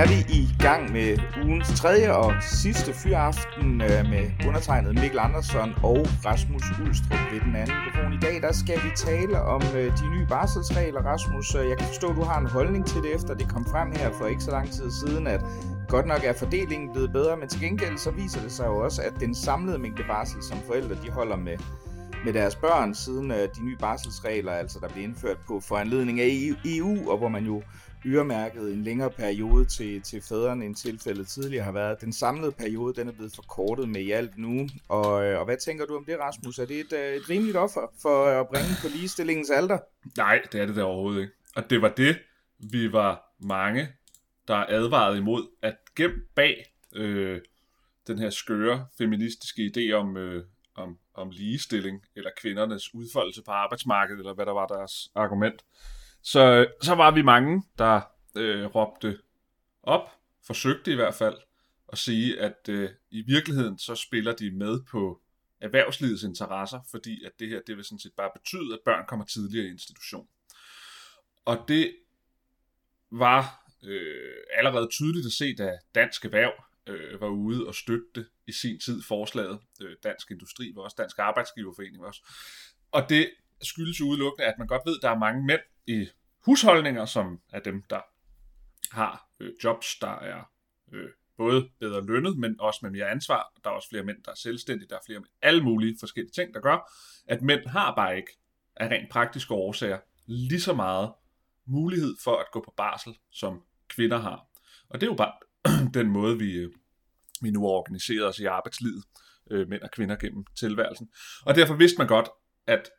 er vi i gang med ugens tredje og sidste fyraften øh, med undertegnet Mikkel Andersson og Rasmus Ulstrup ved den anden mikrofon. I dag der skal vi tale om øh, de nye barselsregler. Rasmus, øh, jeg kan forstå, at du har en holdning til det, efter det kom frem her for ikke så lang tid siden, at godt nok er fordelingen blevet bedre, men til gengæld så viser det sig jo også, at den samlede mængde barsel, som forældre de holder med, med deres børn, siden de nye barselsregler, altså der blev indført på foranledning af EU, og hvor man jo øremærket en længere periode til, til fædrene, end tilfældet tidligere har været. Den samlede periode den er blevet forkortet med i alt nu. Og, øh, og hvad tænker du om det, Rasmus? Er det et, øh, et rimeligt offer for at bringe på ligestillingens alder? Nej, det er det der overhovedet ikke. Og det var det, vi var mange, der advarede imod, at gem bag øh, den her skøre feministiske idé om, øh, om, om ligestilling, eller kvindernes udfoldelse på arbejdsmarkedet, eller hvad der var deres argument, så, så var vi mange, der øh, råbte op, forsøgte i hvert fald, at sige, at øh, i virkeligheden så spiller de med på erhvervslivets interesser, fordi at det her, det vil sådan set bare betyde, at børn kommer tidligere i institution. Og det var øh, allerede tydeligt at se, da Dansk Erhverv øh, var ude og støtte i sin tid forslaget. Øh, Dansk Industri var også Dansk Arbejdsgiverforening også. Og det skyldes jo udelukkende, at man godt ved, at der er mange mænd i husholdninger, som er dem, der har øh, jobs, der er øh, både bedre lønnet, men også med mere ansvar. Der er også flere mænd, der er selvstændige, der er flere alle mulige forskellige ting, der gør, at mænd har bare ikke af rent praktiske årsager lige så meget mulighed for at gå på barsel, som kvinder har. Og det er jo bare den måde, vi, øh, vi nu organiserer os i arbejdslivet, øh, mænd og kvinder gennem tilværelsen. Og derfor vidste man godt, at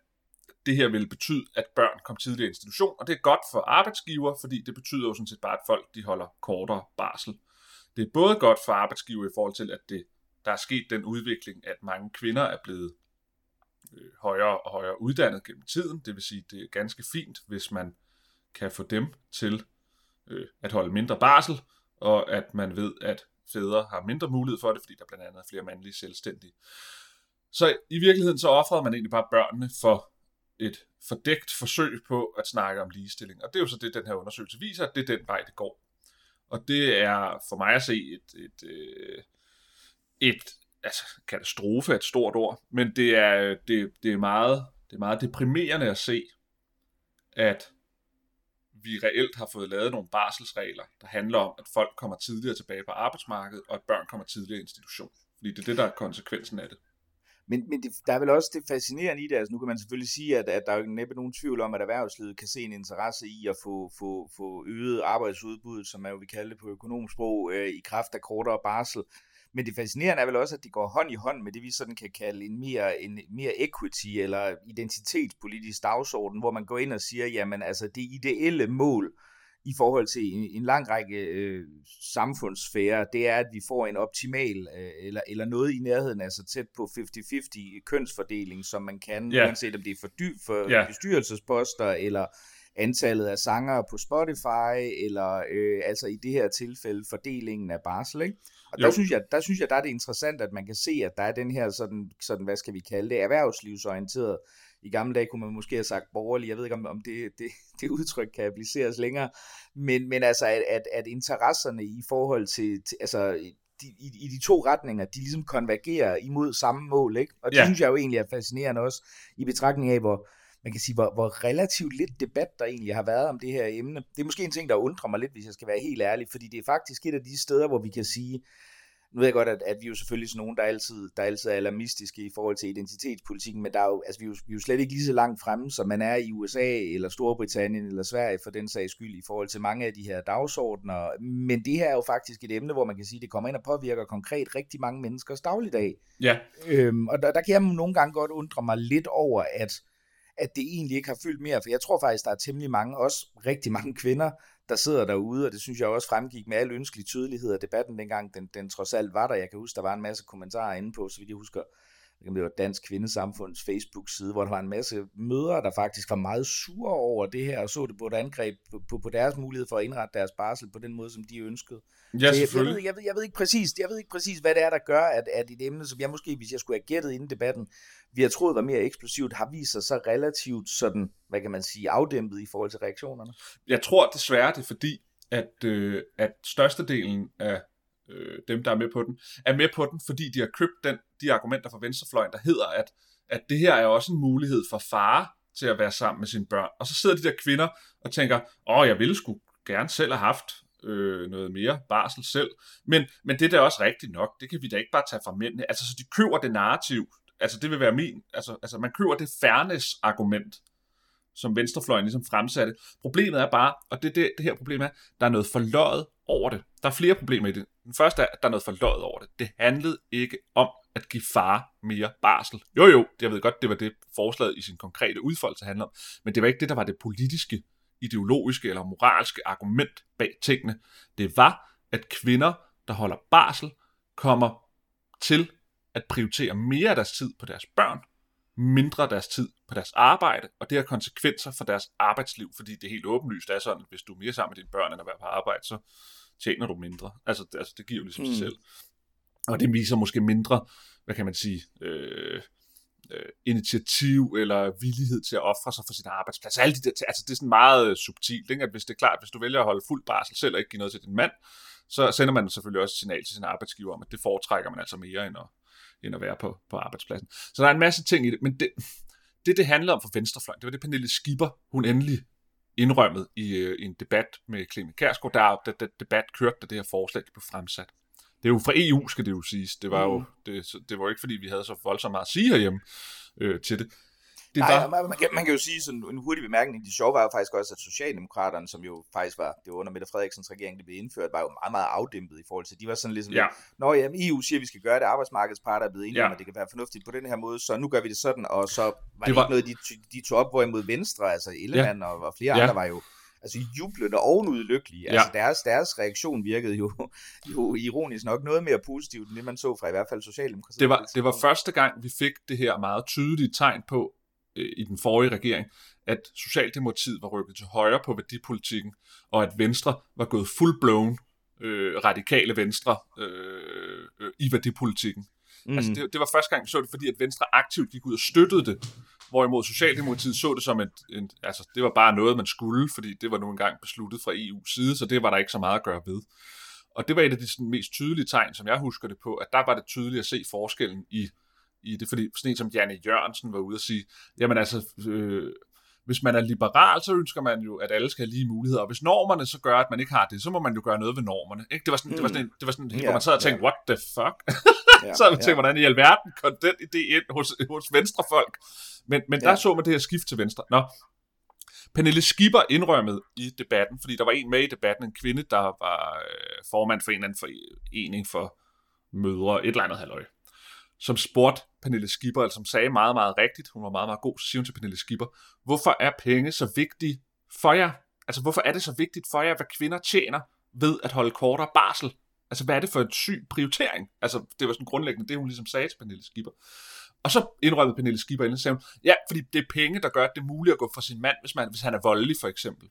det her vil betyde, at børn kommer tidligere i institution, og det er godt for arbejdsgiver, fordi det betyder jo sådan set bare, at folk de holder kortere barsel. Det er både godt for arbejdsgiver i forhold til, at det, der er sket den udvikling, at mange kvinder er blevet øh, højere og højere uddannet gennem tiden. Det vil sige, det er ganske fint, hvis man kan få dem til øh, at holde mindre barsel, og at man ved, at fædre har mindre mulighed for det, fordi der blandt andet er flere mandlige selvstændige. Så i virkeligheden så offrede man egentlig bare børnene for et fordækt forsøg på at snakke om ligestilling. Og det er jo så det, den her undersøgelse viser, at det er den vej, det går. Og det er for mig at se et, et, et, et altså, katastrofe er et stort ord, men det er, det, det, er meget, det er meget deprimerende at se, at vi reelt har fået lavet nogle barselsregler, der handler om, at folk kommer tidligere tilbage på arbejdsmarkedet, og at børn kommer tidligere i institution. Fordi det er det, der er konsekvensen af det. Men, men det, der er vel også det fascinerende i det, altså nu kan man selvfølgelig sige, at, at der er jo næppe nogen tvivl om, at erhvervslivet kan se en interesse i at få, få, få øget arbejdsudbuddet, som man jo vil kalde det på økonomisk sprog, øh, i kraft af kortere barsel. Men det fascinerende er vel også, at det går hånd i hånd med det, vi sådan kan kalde en mere, en mere equity eller identitetspolitisk dagsorden, hvor man går ind og siger, jamen altså det ideelle mål, i forhold til en, en lang række øh, samfundssfærer, det er, at vi får en optimal, øh, eller, eller noget i nærheden, altså tæt på 50-50 kønsfordeling, som man kan, yeah. uanset om det er for, dy, for yeah. bestyrelsesposter, eller antallet af sanger på Spotify, eller øh, altså i det her tilfælde fordelingen af barsel. Ikke? Og der synes, jeg, der synes jeg, der er det interessant, at man kan se, at der er den her sådan, sådan hvad skal vi kalde det, erhvervslivsorienteret i gamle dage kunne man måske have sagt borgerlig, jeg ved ikke om, om det, det, det udtryk kan appliceres længere, men, men altså at, at, at interesserne i forhold til, til altså de, i, i de to retninger, de ligesom konvergerer imod samme mål, ikke? Og det ja. synes jeg jo egentlig er fascinerende også, i betragtning af, hvor, man kan sige, hvor, hvor relativt lidt debat der egentlig har været om det her emne. Det er måske en ting, der undrer mig lidt, hvis jeg skal være helt ærlig, fordi det er faktisk et af de steder, hvor vi kan sige, nu ved jeg godt, at, at vi er jo selvfølgelig sådan nogen, der altid, der altid er alarmistiske i forhold til identitetspolitikken, men der er jo, altså, vi, er jo, vi er jo slet ikke lige så langt fremme, som man er i USA, eller Storbritannien, eller Sverige, for den sags skyld, i forhold til mange af de her dagsordner. Men det her er jo faktisk et emne, hvor man kan sige, at det kommer ind og påvirker konkret rigtig mange menneskers dagligdag. Ja. Øhm, og der, der kan jeg nogle gange godt undre mig lidt over, at at det egentlig ikke har fyldt mere, for jeg tror faktisk, der er temmelig mange, også rigtig mange kvinder, der sidder derude, og det synes jeg også fremgik med al ønskelig tydelighed af debatten dengang, den, den trods alt var der. Jeg kan huske, der var en masse kommentarer inde på, så vidt jeg husker, det var Dansk Kvindesamfunds Facebook-side, hvor der var en masse mødre, der faktisk var meget sure over det her, og så det på et angreb på, på, på deres mulighed for at indrette deres barsel på den måde, som de ønskede. Ja, jeg, jeg, ved, jeg, ved, jeg, ved ikke præcis, jeg ved ikke præcis, hvad det er, der gør, at, at et emne, som jeg måske, hvis jeg skulle have gættet inden debatten, vi har troet var mere eksplosivt, har vist sig så relativt sådan, hvad kan man sige, afdæmpet i forhold til reaktionerne. Jeg tror desværre, det er fordi, at, øh, at størstedelen af øh, dem, der er med på den, er med på den, fordi de har købt den, de argumenter fra venstrefløjen, der hedder, at, at det her er også en mulighed for far til at være sammen med sine børn. Og så sidder de der kvinder og tænker, åh, jeg ville sgu gerne selv have haft øh, noget mere barsel selv. Men, men det er da også rigtigt nok. Det kan vi da ikke bare tage fra mændene. Altså, så de køber det narrativ. Altså, det vil være min... Altså, altså man køber det fairness-argument, som venstrefløjen ligesom fremsatte. Problemet er bare, og det, det, det her problem er, der er noget forløjet over det. Der er flere problemer i det. Den første er, at der er noget forløjet over det. Det handlede ikke om at give far mere barsel. Jo jo, jeg ved godt, det var det forslaget i sin konkrete udfoldelse handler om, men det var ikke det, der var det politiske, ideologiske eller moralske argument bag tingene. Det var, at kvinder, der holder barsel, kommer til at prioritere mere af deres tid på deres børn, mindre deres tid på deres arbejde, og det har konsekvenser for deres arbejdsliv, fordi det er helt åbenlyst er sådan, at hvis du er mere sammen med dine børn end at være på arbejde, så tjener du mindre. Altså, det- altså det giver jo ligesom mm. sig selv. Og det viser måske mindre, hvad kan man sige, øh, øh, initiativ eller villighed til at ofre sig for sin arbejdsplads. Alle de der, altså det er sådan meget øh, subtilt, ikke? at hvis det er klart, hvis du vælger at holde fuld barsel selv og ikke give noget til din mand, så sender man selvfølgelig også et signal til sin arbejdsgiver om, at det foretrækker man altså mere end at, end at være på, på arbejdspladsen. Så der er en masse ting i det, men det, det, det handler om for venstrefløjen, det var det Pernille Skipper, hun endelig indrømmet i, øh, i en debat med Clemen Kærsgaard, der, der, der debat kørte, da det her forslag blev fremsat. Det er jo fra EU, skal det jo siges. Det var jo, Mm. det, det var jo ikke, fordi vi havde så voldsomt meget at sige herhjemme øh, til det. Det Nej, var, man, man, kan, man kan jo sige sådan en hurtig bemærkning. Det sjove var jo faktisk også, at Socialdemokraterne, som jo faktisk var, det var under Mette Frederiksens regering, det blev indført, var jo meget, meget afdæmpet i forhold til, de var sådan ligesom, Ja. lidt, Nå ja, EU siger, at vi skal gøre det, arbejdsmarkedsparter er blevet enige Ja. om, at det kan være fornuftigt på den her måde, så nu gør vi det sådan, og så var det, Det var- ikke noget, de, de tog op, hvorimod Venstre, altså Ellemann og, og flere Ja. andre var jo altså jublende og ovenud lykkelige. Altså deres, deres reaktion virkede jo, jo ironisk nok noget mere positivt, end det man så fra i hvert fald Socialdemokratiet. det, var, det var første gang, vi fik det her meget tydelige tegn på øh, i den forrige regering, at Socialdemokratiet var rykket til højre på værdipolitikken, og at Venstre var gået full-blown øh, radikale Venstre øh, øh, i værdipolitikken. Mm. Altså, det, det var første gang, vi så det, fordi at Venstre aktivt gik ud og støttede det, hvorimod Socialdemokratiet så det som et, en, altså, det var bare noget, man skulle, fordi det var nu engang besluttet fra EU's side, så det var der ikke så meget at gøre ved. Og det var et af de sådan, mest tydelige tegn, som jeg husker det på, at der var det tydeligt at se forskellen i, i det, fordi sådan en som Janne Jørgensen var ude at sige, jamen altså, øh, hvis man er liberal, så ønsker man jo, at alle skal have lige muligheder, og hvis normerne så gør, at man ikke har det, så må man jo gøre noget ved normerne. Ikke? Det var sådan, mm. det var sådan, en, det var sådan Ja, hvor man sad og tænkte, ja. what the fuck? Ja, så jeg tænkte, hvordan i alverden kom den idé ind hos, hos venstrefolk? Men, men der Ja. så man det her skift til venstre. Nå, Pernille Skipper indrømmede i debatten, fordi der var en med i debatten, en kvinde, der var øh, formand for en eller anden forening for mødre, et eller andet halvøj, som spurgte Pernille Skipper, eller som sagde meget, meget rigtigt, hun var meget, meget god, så siger hun til Pernille Skipper, hvorfor er penge så vigtige for jer? Altså, hvorfor er det så vigtigt for jer, hvad kvinder tjener ved at holde kortere barsel? Altså, hvad er det for en syg prioritering? Altså, det var sådan grundlæggende det, hun ligesom sagde til Pernille Skipper. Og så indrømmede Pernille Skipper ind sagde hun, ja, fordi det er penge, der gør, at det er muligt at gå fra sin mand, hvis, man, hvis han er voldelig, for eksempel.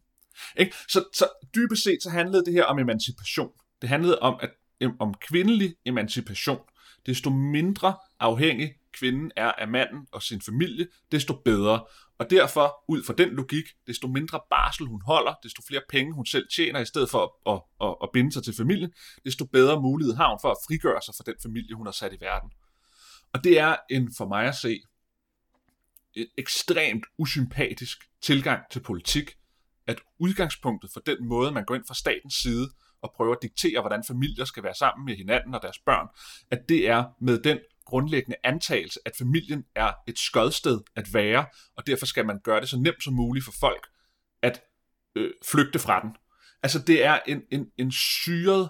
Ikke? Så, så dybest set, så handlede det her om emancipation. Det handlede om, at, om kvindelig emancipation. Desto mindre afhængig kvinden er af manden og sin familie, desto bedre. Og derfor, ud fra den logik, desto mindre barsel hun holder, desto flere penge hun selv tjener, i stedet for at, at, at, at binde sig til familien, desto bedre mulighed har hun for at frigøre sig fra den familie, hun har sat i verden. Og det er en, for mig at se, en ekstremt usympatisk tilgang til politik, at udgangspunktet for den måde, man går ind fra statens side og prøver at diktere, hvordan familier skal være sammen med hinanden og deres børn, at det er med den grundlæggende antagelse, at familien er et skodsted at være, og derfor skal man gøre det så nemt som muligt for folk at øh, flygte fra den. Altså det er en, en, en syret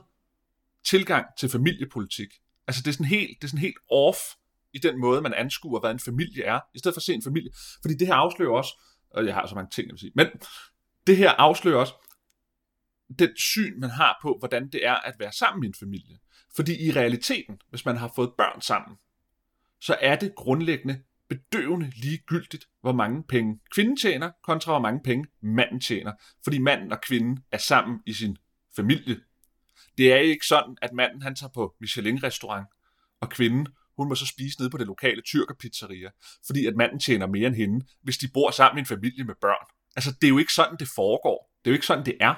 tilgang til familiepolitik. Altså det er sådan helt, det er sådan helt off i den måde, man anskuer, hvad en familie er, i stedet for at se en familie. Fordi det her afslører også, og jeg har så mange ting, jeg vil sige, men det her afslører også den syn, man har på, hvordan det er at være sammen i en familie. Fordi i realiteten, hvis man har fået børn sammen, så er det grundlæggende bedøvende ligegyldigt, hvor mange penge kvinden tjener, kontra hvor mange penge manden tjener. Fordi manden og kvinden er sammen i sin familie. Det er ikke sådan, at manden han tager på Michelin-restaurant, og kvinden hun må så spise nede på det lokale tyrkerpizzeria, fordi at manden tjener mere end hende, hvis de bor sammen i en familie med børn. Altså, det er jo ikke sådan, det foregår. Det er jo ikke sådan, det er.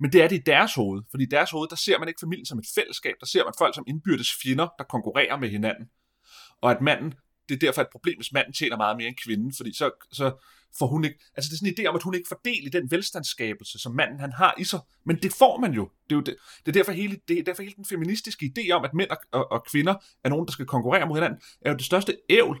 Men det er det i deres hoved, fordi i deres hoved, der ser man ikke familien som et fællesskab, der ser man folk som indbyrdes fjender, der konkurrerer med hinanden. Og at manden, det er derfor et problem, hvis manden tjener meget mere end kvinden, fordi så, så får hun ikke, altså det er sådan en idé om, at hun ikke får del i den velstandsskabelse, som manden han har i sig, men det får man jo. Det er, jo det, det er derfor hele, det er derfor hele den feministiske idé om, at mænd og, og, og kvinder er nogen, der skal konkurrere mod hinanden, er jo det største ævl,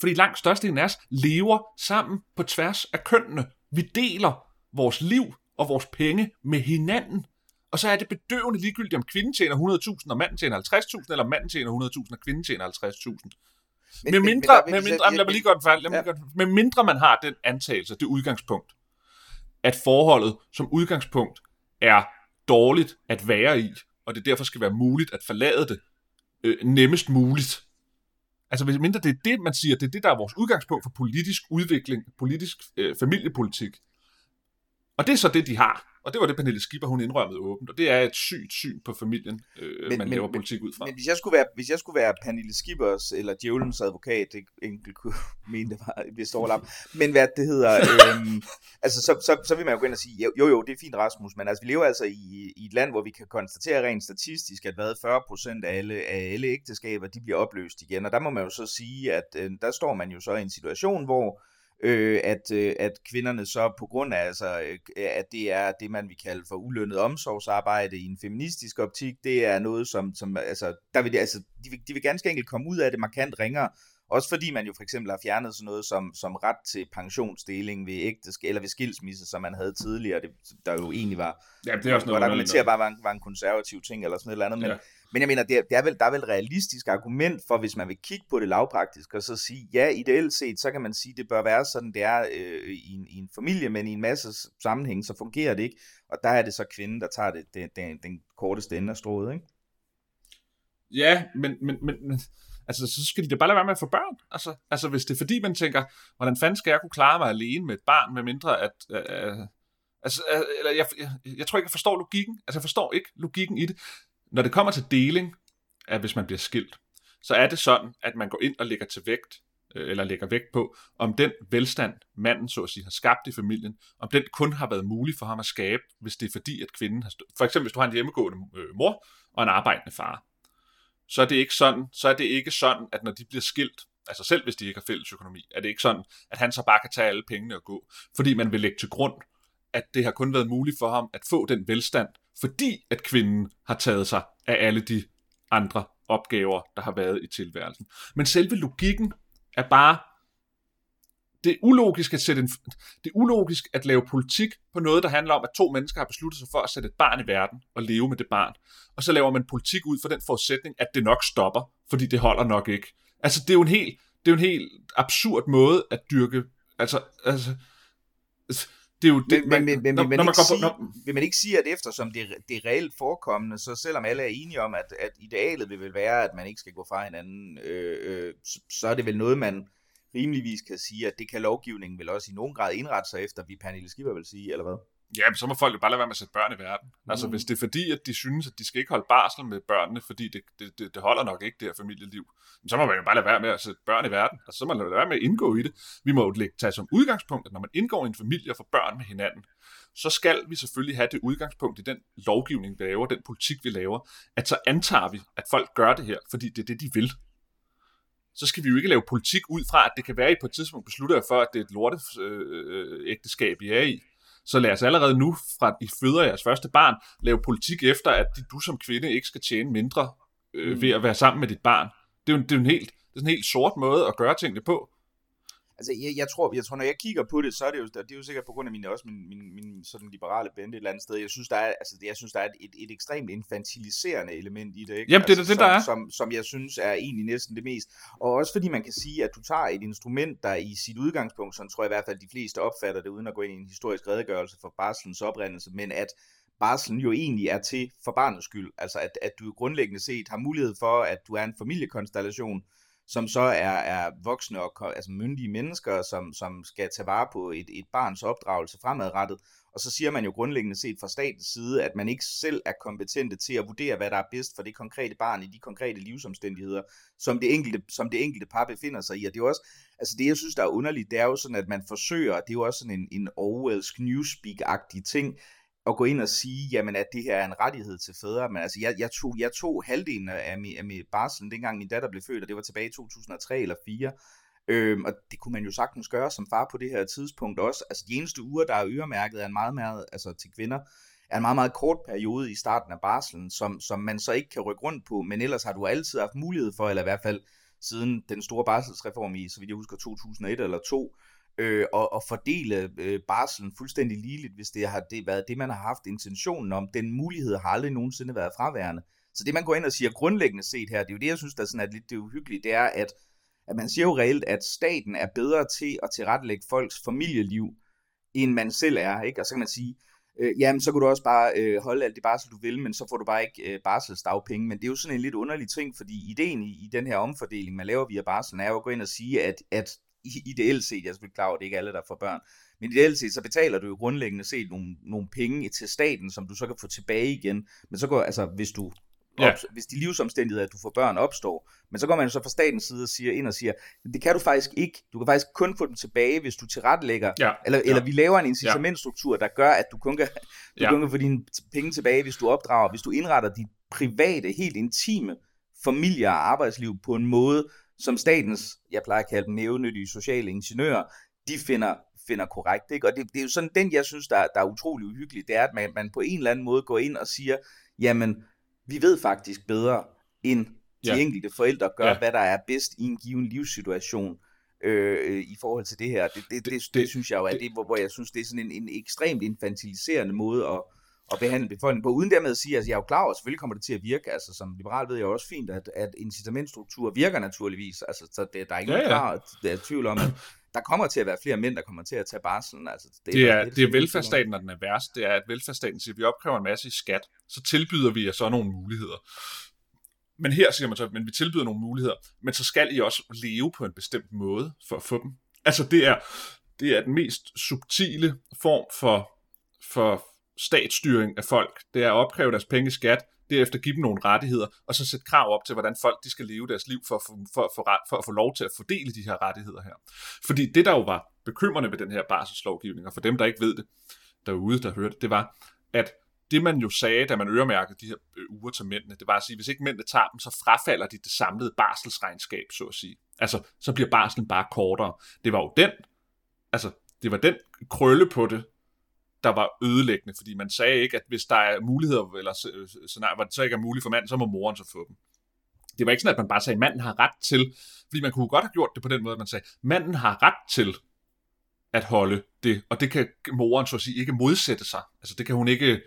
fordi langt størstedelen af os lever sammen på tværs af kønnene. Vi deler vores liv og vores penge med hinanden. Og så er det bedøvende ligegyldigt, om kvinden tjener 100.000, og manden tjener 50.000, eller manden tjener 100.000, og kvinden tjener 50.000. Men, med mindre, men, med mindre, lad mig lige godt færdig, lad mig ja. med mindre man har den antagelse, det udgangspunkt, at forholdet som udgangspunkt er dårligt at være i, og det derfor skal være muligt at forlade det øh, nemmest muligt. Altså hvis mindre det er det, man siger, det er det, der er vores udgangspunkt for politisk udvikling, politisk øh, familiepolitik. Og det er så det, de har. Og det var det, Pernille Skipper, hun indrømmede åbent. Og det er et sygt syn på familien, øh, men, man men, laver politik ud fra. Men hvis jeg skulle være, hvis jeg skulle være Pernille Skippers eller Djævelens advokat, det enkelt kunne mene, det var et vist overlap. Men hvad det hedder, øhm, altså så, så, så vil man jo gå ind og sige, jo jo, det er fint Rasmus, men altså vi lever altså i, i et land, hvor vi kan konstatere rent statistisk, at hvad 40 procent af alle, af alle ægteskaber, de bliver opløst igen. Og der må man jo så sige, at øh, der står man jo så i en situation, hvor øh, at, øh, at kvinderne så på grund af, altså, øh, at det er det, man vil kalde for ulønnet omsorgsarbejde i en feministisk optik, det er noget, som, som altså, der vil, altså, de, vil, de vil ganske enkelt komme ud af det markant ringere, også fordi man jo for eksempel har fjernet sådan noget som, som ret til pensionsdeling ved ægtesk eller ved skilsmisse, som man havde tidligere, det, der jo egentlig var, ja, det er også noget, der argumenterer bare var en, var en konservativ ting eller sådan noget eller andet, men, ja. Men jeg mener, det er, det er vel, der er vel et realistisk argument for, hvis man vil kigge på det lavpraktisk, og så sige, ja, ideelt set, så kan man sige, det bør være sådan, det er øh, i, en, i en familie, men i en masse sammenhæng, så fungerer det ikke. Og der er det så kvinden, der tager det, det, det, den korteste ende af strået, ikke? Ja, men, men, men, men altså, så skal de da bare lade være med at få børn. Altså, altså, hvis det er fordi, man tænker, hvordan fanden skal jeg kunne klare mig alene med et barn, med mindre at... Øh, øh altså, øh, eller jeg, jeg, jeg tror ikke, jeg forstår logikken. Altså, jeg forstår ikke logikken i det når det kommer til deling, at hvis man bliver skilt, så er det sådan, at man går ind og lægger til vægt, øh, eller lægger vægt på, om den velstand, manden så at sige har skabt i familien, om den kun har været mulig for ham at skabe, hvis det er fordi, at kvinden har Stø- For eksempel, hvis du har en hjemmegående øh, mor og en arbejdende far, så er det ikke sådan, så er det ikke sådan, at når de bliver skilt, altså selv hvis de ikke har fælles økonomi, er det ikke sådan, at han så bare kan tage alle pengene og gå, fordi man vil lægge til grund, at det har kun været muligt for ham at få den velstand, fordi at kvinden har taget sig af alle de andre opgaver, der har været i tilværelsen. Men selve logikken er bare, det er ulogisk at sætte en, det er ulogisk at lave politik på noget, der handler om, at to mennesker har besluttet sig for at sætte et barn i verden og leve med det barn. Og så laver man politik ud for den forudsætning, at det nok stopper, fordi det holder nok ikke. Altså, det er jo en helt, det er jo en helt absurd måde at dyrke, altså, altså, det er jo det, men, men, men, når, vil, man ikke sige, når... vil man ikke sige, at eftersom det, det er reelt forekommende, så selvom alle er enige om, at, at idealet vil vel være, at man ikke skal gå fra hinanden, øh, øh, så, så er det vel noget, man rimeligvis kan sige, at det kan lovgivningen vel også i nogen grad indrette sig efter, vi Pernille Skipper vil sige, eller hvad? Ja, men så må folk jo bare lade være med at sætte børn i verden. Mm. Altså, hvis det er fordi, at de synes, at de skal ikke holde barsel med børnene, fordi det, det, det, det holder nok ikke, det her familieliv, så må man jo bare lade være med at sætte børn i verden. Altså, så må man lade være med at indgå i det. Vi må jo tage som udgangspunkt, at når man indgår i en familie og får børn med hinanden, så skal vi selvfølgelig have det udgangspunkt i den lovgivning, vi laver, den politik, vi laver, at så antager vi, at folk gør det her, fordi det er det, de vil så skal vi jo ikke lave politik ud fra, at det kan være, at I på et tidspunkt beslutter for, at det er et lortet øh, ægteskab, I er i. Så lad os allerede nu, fra I føder jeres første barn, lave politik efter, at du som kvinde ikke skal tjene mindre øh, mm. ved at være sammen med dit barn. Det er jo, det er jo en helt, det er en helt sort måde at gøre tingene på. Altså, jeg, jeg, tror, jeg tror, når jeg kigger på det, så er det jo, det er jo sikkert på grund af min, også min, min, min sådan liberale bente et eller andet sted. Jeg synes, der er, altså, jeg synes, der er et, et, et ekstremt infantiliserende element i det. Ikke? Jamen, det er altså, det, der som, er. Som, som jeg synes er egentlig næsten det mest. Og også fordi man kan sige, at du tager et instrument, der i sit udgangspunkt, sådan tror jeg i hvert fald, de fleste opfatter det, uden at gå ind i en historisk redegørelse for barslens oprindelse, men at barslen jo egentlig er til for barnets skyld. Altså, at, at du grundlæggende set har mulighed for, at du er en familiekonstellation, som så er, er voksne og altså myndige mennesker, som, som skal tage vare på et, et barns opdragelse fremadrettet. Og så siger man jo grundlæggende set fra statens side, at man ikke selv er kompetente til at vurdere, hvad der er bedst for det konkrete barn i de konkrete livsomstændigheder, som det enkelte, som det enkelte par befinder sig i. Og det er jo også, altså det jeg synes, der er underligt, det er jo sådan, at man forsøger, det er jo også sådan en, en Orwellsk newspeak-agtig ting, at gå ind og sige, jamen at det her er en rettighed til fædre. Men altså, jeg, jeg, tog, jeg tog halvdelen af min, af min barsel, dengang min datter blev født, og det var tilbage i 2003 eller 2004. Øhm, og det kunne man jo sagtens gøre som far på det her tidspunkt også. Altså de eneste uger, der er øremærket er en meget, meget, altså til kvinder, er en meget, meget kort periode i starten af barselen, som, som man så ikke kan rykke rundt på, men ellers har du altid haft mulighed for, eller i hvert fald siden den store barselsreform i, så vidt jeg husker, 2001 eller 2, øh, og, og fordele øh, barselen fuldstændig ligeligt, hvis det har det været det, man har haft intentionen om. Den mulighed har aldrig nogensinde været fraværende. Så det, man går ind og siger grundlæggende set her, det er jo det, jeg synes, der sådan er lidt det uhyggelige, det er, at, at man siger jo reelt, at staten er bedre til at tilrettelægge folks familieliv, end man selv er. Ikke? Og så kan man sige, øh, jamen så kan du også bare øh, holde alt det barsel, du vil, men så får du bare ikke øh, barselsdagpenge. Men det er jo sådan en lidt underlig ting, fordi ideen i, i den her omfordeling, man laver via barselen, er jo at gå ind og sige, at, at ideelt set, jeg er selvfølgelig klar over, det ikke er alle, der får børn, men ideelt set, så betaler du jo grundlæggende set nogle, nogle penge til staten, som du så kan få tilbage igen. Men så går, altså, hvis du op, ja. hvis de livsomstændigheder, at du får børn, opstår. Men så går man så fra statens side og siger, ind og siger, det kan du faktisk ikke. Du kan faktisk kun få dem tilbage, hvis du tilrettelægger, ja. eller, eller ja. vi laver en incitamentstruktur, der gør, at du kun kan, du ja. kun kan få dine penge tilbage, hvis du opdrager, hvis du indretter dit private, helt intime familie og arbejdsliv på en måde, som statens, jeg plejer at kalde dem nævnyttige sociale ingeniører, de finder, finder korrekt. Ikke? Og det, det er jo sådan den, jeg synes, der, der er utrolig uhyggeligt, det er, at man, man på en eller anden måde går ind og siger, jamen, vi ved faktisk bedre end de ja. enkelte forældre gør, ja. hvad der er bedst i en given livssituation øh, i forhold til det her. Det, det, det, det, det synes jeg jo er det, det hvor, hvor jeg synes, det er sådan en, en ekstremt infantiliserende måde at, at behandle befolkningen på, uden dermed at sige, at altså, jeg er jo klar over, at selvfølgelig kommer det til at virke, altså som liberal ved jeg også fint, at, at incitamentstruktur virker naturligvis, altså så det, der er ikke ja, ja. klar der er tvivl om, at der kommer til at være flere mænd, der kommer til at tage barselen. Altså, det, det er, det, det er velfærdsstaten, når den er værst. Det er, at velfærdsstaten siger, at vi opkræver en masse i skat, så tilbyder vi jer så nogle muligheder. Men her siger man så, at vi tilbyder nogle muligheder, men så skal I også leve på en bestemt måde for at få dem. Altså det er, det er den mest subtile form for, for statsstyring af folk. Det er at opkræve deres penge i skat, derefter give dem nogle rettigheder, og så sætte krav op til, hvordan folk de skal leve deres liv for, for, for, for, for at få lov til at fordele de her rettigheder her. Fordi det, der jo var bekymrende ved den her barselslovgivning, og for dem, der ikke ved det derude, der hørte det, var, at det man jo sagde, da man øremærkede de her øh, uger til mændene, det var at sige, hvis ikke mændene tager dem, så frafalder de det samlede barselsregnskab, så at sige. Altså, så bliver barselen bare kortere. Det var jo den, altså, det var den krølle på det, der var ødelæggende, fordi man sagde ikke, at hvis der er muligheder, eller scenarier, hvor det så ikke er muligt for manden, så må moren så få dem. Det var ikke sådan, at man bare sagde, at manden har ret til, fordi man kunne godt have gjort det på den måde, at man sagde, at manden har ret til at holde det, og det kan moren så at sige ikke modsætte sig. Altså det kan hun ikke,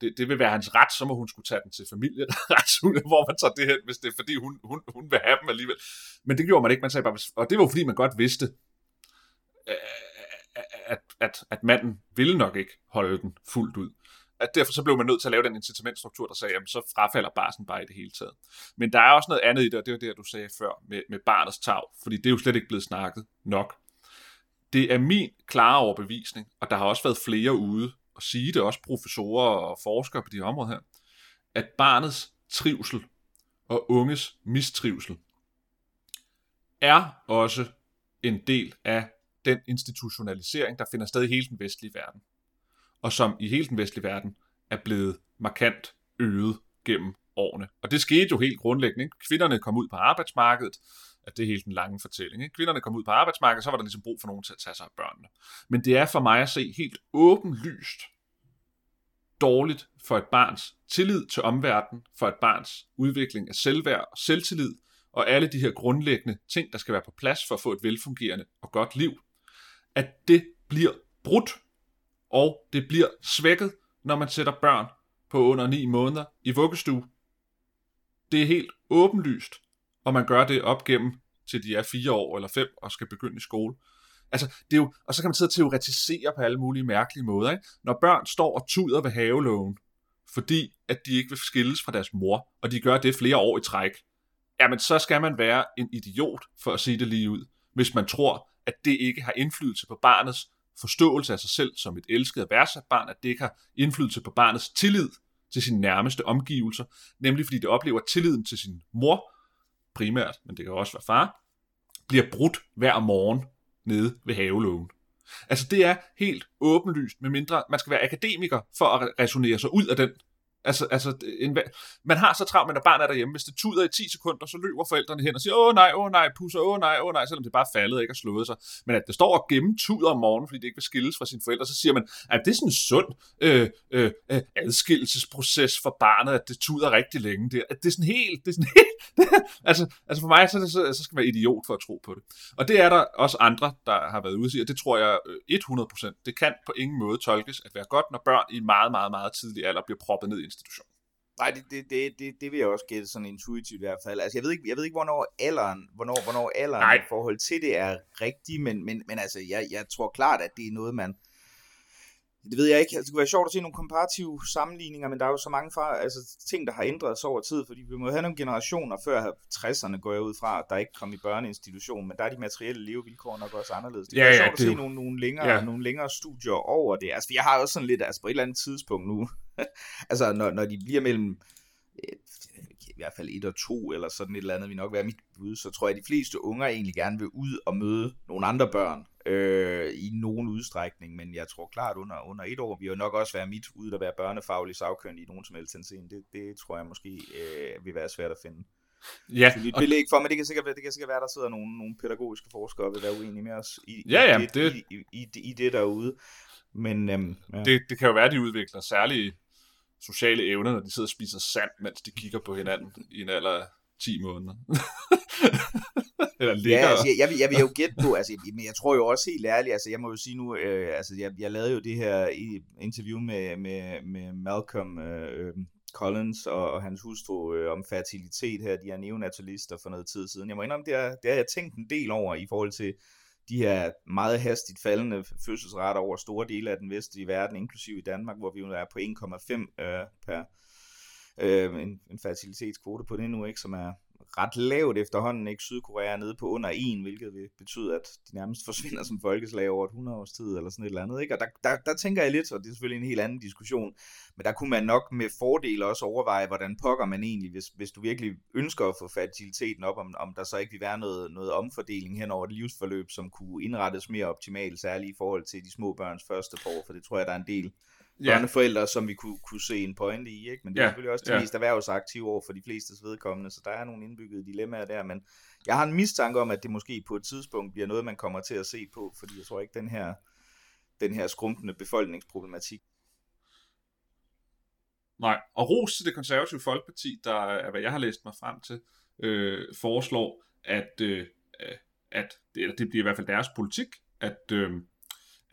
det, det vil være hans ret, så må hun skulle tage den til familien, hvor man tager det hen, hvis det er fordi hun, hun, hun vil have dem alligevel. Men det gjorde man ikke, man sagde bare, og det var fordi man godt vidste, at, at, manden ville nok ikke holde den fuldt ud. At derfor så blev man nødt til at lave den incitamentstruktur, der sagde, at så frafalder barsen bare i det hele taget. Men der er også noget andet i det, og det var det, du sagde før med, med barnets tag, fordi det er jo slet ikke blevet snakket nok. Det er min klare overbevisning, og der har også været flere ude og sige det, også professorer og forskere på de her områder her, at barnets trivsel og unges mistrivsel er også en del af den institutionalisering, der finder sted i hele den vestlige verden, og som i hele den vestlige verden er blevet markant øget gennem årene. Og det skete jo helt grundlæggende. Ikke? Kvinderne kom ud på arbejdsmarkedet, at det er helt en lange fortælling. Ikke? Kvinderne kom ud på arbejdsmarkedet, så var der ligesom brug for nogen til at tage sig af børnene. Men det er for mig at se helt åbenlyst dårligt for et barns tillid til omverdenen, for et barns udvikling af selvværd og selvtillid, og alle de her grundlæggende ting, der skal være på plads for at få et velfungerende og godt liv at det bliver brudt, og det bliver svækket, når man sætter børn på under 9 måneder i vuggestue. Det er helt åbenlyst, og man gør det op gennem til de er 4 år eller 5 og skal begynde i skole. Altså, det er jo, og så kan man sidde og teoretisere på alle mulige mærkelige måder. Ikke? Når børn står og tuder ved haveloven, fordi at de ikke vil skilles fra deres mor, og de gør det flere år i træk, jamen så skal man være en idiot, for at sige det lige ud, hvis man tror, at det ikke har indflydelse på barnets forståelse af sig selv som et elsket og værdsat barn, at det ikke har indflydelse på barnets tillid til sine nærmeste omgivelser, nemlig fordi det oplever tilliden til sin mor, primært, men det kan også være far, bliver brudt hver morgen nede ved havelågen. Altså det er helt åbenlyst, med mindre man skal være akademiker for at resonere sig ud af den Altså, altså en, man har så travlt med, der barnet er derhjemme. Hvis det tuder i 10 sekunder, så løber forældrene hen og siger, åh nej, åh nej, pusser, åh nej, åh nej, selvom det bare er faldet ikke og slået sig. Men at det står og gemme tuder om morgenen, fordi det ikke vil skilles fra sine forældre, så siger man, at det er sådan en sund øh, øh, øh, adskillelsesproces for barnet, at det tuder rigtig længe. Det, at det er sådan helt, det er sådan helt, altså, altså for mig, så, det, så, så skal man være idiot for at tro på det. Og det er der også andre, der har været ude og det tror jeg 100%. Øh, det kan på ingen måde tolkes at være godt, når børn i en meget, meget, meget tidlig alder bliver proppet ned i institution. Nej, det, det, det, det, det vil jeg også gætte sådan intuitivt i hvert fald. Altså, jeg ved ikke, jeg ved ikke hvornår alderen, hvornår, hvornår alderen Nej. i forhold til det er rigtigt, men, men, men altså, jeg, jeg tror klart, at det er noget, man, det ved jeg ikke. Altså, det kunne være sjovt at se nogle komparative sammenligninger, men der er jo så mange fra, altså, ting, der har ændret sig over tid, fordi vi må have nogle generationer før 60'erne, går jeg ud fra, der ikke kom i børneinstitution, men der er de materielle levevilkår nok også anderledes. Det kunne ja, være sjovt ja, at se nogle, nogle, længere, ja. nogle længere studier over det. Altså, jeg har også sådan lidt, altså på et eller andet tidspunkt nu, altså når, når de bliver mellem i hvert fald et og to, eller sådan et eller andet, vil nok være mit bud, så tror jeg, at de fleste unger egentlig gerne vil ud og møde nogle andre børn, øh, i nogen udstrækning, men jeg tror klart, under, under et år, vi jo nok også være mit ud at være børnefaglig sagkyndig i nogen som helst henseende. Det, det tror jeg måske øh, vil være svært at finde. Ja. Så lidt belæg for, men det kan sikkert, det kan sikkert være, der sidder nogle, nogle pædagogiske forskere, der vil være uenige med os i, ja, ja, i, det, det... I, i, i, i det derude. Men, øhm, ja. det, det kan jo være, at de udvikler særlige sociale evner, når de sidder og spiser sand, mens de kigger på hinanden i en alder af 10 måneder. Eller ligger. Ja, altså, jeg, jeg, vil, jeg vil jo gætte på, altså, men jeg tror jo også helt ærligt, altså jeg må jo sige nu, øh, altså jeg, jeg lavede jo det her interview med, med, med Malcolm øh, Collins og, og hans hustru øh, om fertilitet her, de er neonatalister for noget tid siden. Jeg må indrømme, det, er, det har jeg tænkt en del over i forhold til de her meget hastigt faldende fødselsrater over store dele af den vestlige verden, inklusive i Danmark, hvor vi jo er på 1,5 øh, per øh, en, en fertilitetskvote på det nu, ikke, som er, ret lavt efterhånden, ikke? Sydkorea er nede på under 1, hvilket vil betyde, at de nærmest forsvinder som folkeslag over et 100 års tid, eller sådan et eller andet, ikke? Og der, der, der tænker jeg lidt, og det er selvfølgelig en helt anden diskussion, men der kunne man nok med fordel også overveje, hvordan pokker man egentlig, hvis, hvis du virkelig ønsker at få fertiliteten op, om, om der så ikke vil være noget, noget omfordeling hen over et livsforløb, som kunne indrettes mere optimalt, særligt i forhold til de små børns første år, for det tror jeg, der er en del børneforældre, som vi kunne, kunne se en pointe i, ikke? men det er ja, selvfølgelig også de ja. mest erhvervsaktive år for de flestes vedkommende, så der er nogle indbyggede dilemmaer der, men jeg har en mistanke om, at det måske på et tidspunkt bliver noget, man kommer til at se på, fordi jeg tror ikke, den her, den her skrumpende befolkningsproblematik. Nej, og ros til det konservative folkeparti, der er, hvad jeg har læst mig frem til, øh, foreslår, at, øh, at det, eller det bliver i hvert fald deres politik, at øh,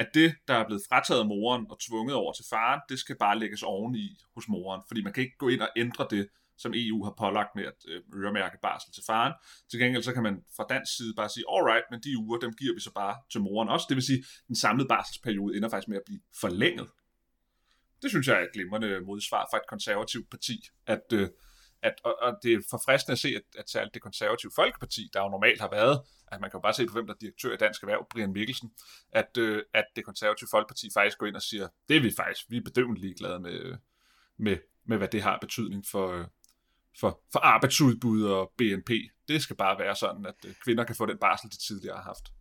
at det, der er blevet frataget moren og tvunget over til faren, det skal bare lægges oveni hos moren, fordi man kan ikke gå ind og ændre det, som EU har pålagt med at øh, øremærke barsel til faren. Til gengæld så kan man fra dansk side bare sige, alright, men de uger, dem giver vi så bare til moren også. Det vil sige, den samlede barselsperiode ender faktisk med at blive forlænget. Det synes jeg er et glimrende modsvar fra et konservativt parti, at, øh, at, og, og det er forfriskende at se, at, at særligt det konservative Folkeparti, der jo normalt har været, at man kan jo bare se på, hvem der er direktør i Dansk Erhverv, Brian Mikkelsen, at, øh, at det konservative Folkeparti faktisk går ind og siger, det er vi faktisk, vi er bedøvende ligeglade med, øh, med, med hvad det har betydning for, øh, for, for arbejdsudbud og BNP. Det skal bare være sådan, at øh, kvinder kan få den barsel, de tidligere har haft.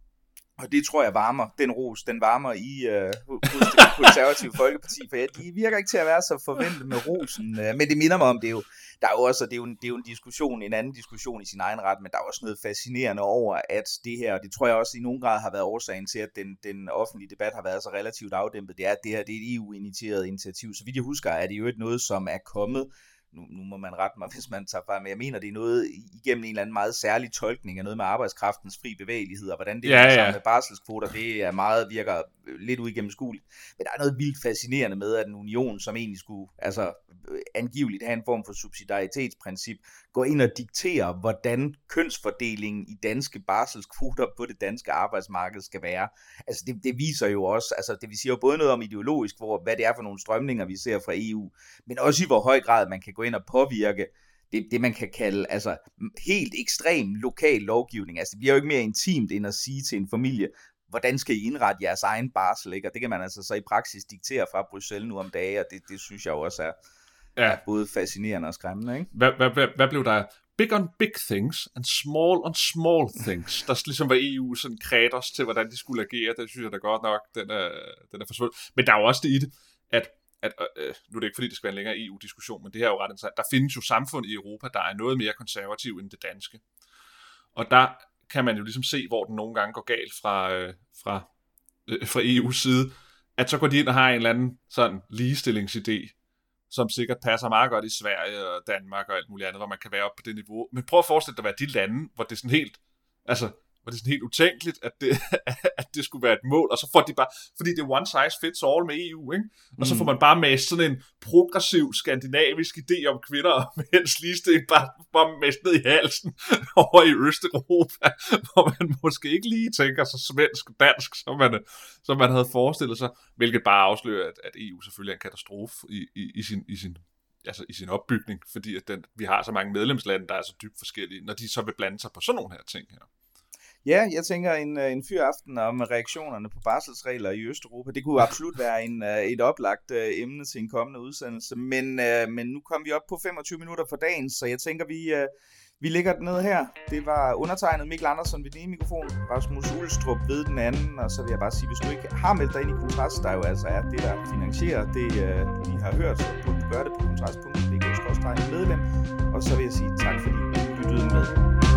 Og det tror jeg varmer, den ros, den varmer i øh, hos det konservative folkeparti, for de virker ikke til at være så forventet med rosen. øh, men det minder mig om, det er jo, der er jo også, det er jo, en, det er jo en diskussion, en anden diskussion i sin egen ret, men der er også noget fascinerende over, at det her, og det tror jeg også i nogen grad har været årsagen til, at den, den offentlige debat har været så relativt afdæmpet, det er, at det her det er et EU-initieret initiativ. Så vidt jeg husker, er det jo et noget, som er kommet nu, nu må man rette mig, hvis man tager fejl, men jeg mener, det er noget igennem en eller anden meget særlig tolkning af noget med arbejdskraftens fri bevægelighed, og hvordan det ja, er ja. med barselskvoter, det er meget, virker lidt uigennemskueligt. Men der er noget vildt fascinerende med, at en union, som egentlig skulle altså, angiveligt have en form for subsidiaritetsprincip, går ind og dikterer, hvordan kønsfordelingen i danske barselskvoter på det danske arbejdsmarked skal være. Altså det, det viser jo også, altså det vi siger jo både noget om ideologisk, hvor, hvad det er for nogle strømninger, vi ser fra EU, men også i hvor høj grad man kan gå ind og påvirke det, det, man kan kalde altså, helt ekstrem lokal lovgivning. Altså, det bliver jo ikke mere intimt end at sige til en familie, hvordan skal I indrette jeres egen barsel, ikke? Og det kan man altså så i praksis diktere fra Bruxelles nu om dagen, og det, det synes jeg også er, ja. er både fascinerende og skræmmende, ikke? Hvad, hvad, hvad, hvad blev der? Big on big things, and small on small things. Der ligesom var EU sådan kreders til, hvordan de skulle agere. Det synes jeg da godt nok, den er, den er forsvundet. Men der er jo også det i det, at at, øh, nu er det ikke fordi, det skal være en længere EU-diskussion, men det her er jo ret interessant. Der findes jo samfund i Europa, der er noget mere konservativ end det danske. Og der kan man jo ligesom se, hvor den nogle gange går galt fra, øh, fra, øh, fra EU's side, at så går de ind og har en eller anden sådan ligestillingsidé, som sikkert passer meget godt i Sverige og Danmark og alt muligt andet, hvor man kan være op på det niveau. Men prøv at forestille dig at være de lande, hvor det er sådan helt, altså var det sådan helt utænkeligt, at det, at det skulle være et mål, og så får de bare, fordi det er one size fits all med EU, ikke? og så får mm. man bare med sådan en progressiv skandinavisk idé om kvinder og mænds ligestilling, bare, bare med ned i halsen over i Østeuropa, hvor man måske ikke lige tænker sig svensk dansk, som man, som man havde forestillet sig, hvilket bare afslører, at, at EU selvfølgelig er en katastrofe i, i, i, sin, i sin altså i sin opbygning, fordi at den, vi har så mange medlemslande, der er så dybt forskellige, når de så vil blande sig på sådan nogle her ting her. Ja, jeg tænker en, en en fyraften om reaktionerne på barselsregler i Østeuropa. Det kunne absolut være en, øh, et oplagt øh, emne til en kommende udsendelse. Men, øh, men nu kom vi op på 25 minutter for dagen, så jeg tænker, vi, vi lægger den ned her. Det var undertegnet Mikkel Andersen ved den ene mikrofon, Rasmus Ulstrup ved den anden, og så vil jeg bare sige, hvis du ikke har meldt dig ind i Kontrast, der jo altså er det, der finansierer det, du vi har hørt, så du gør det på kontrast.dk-medlem. Og så vil jeg sige tak, fordi du lyttede med.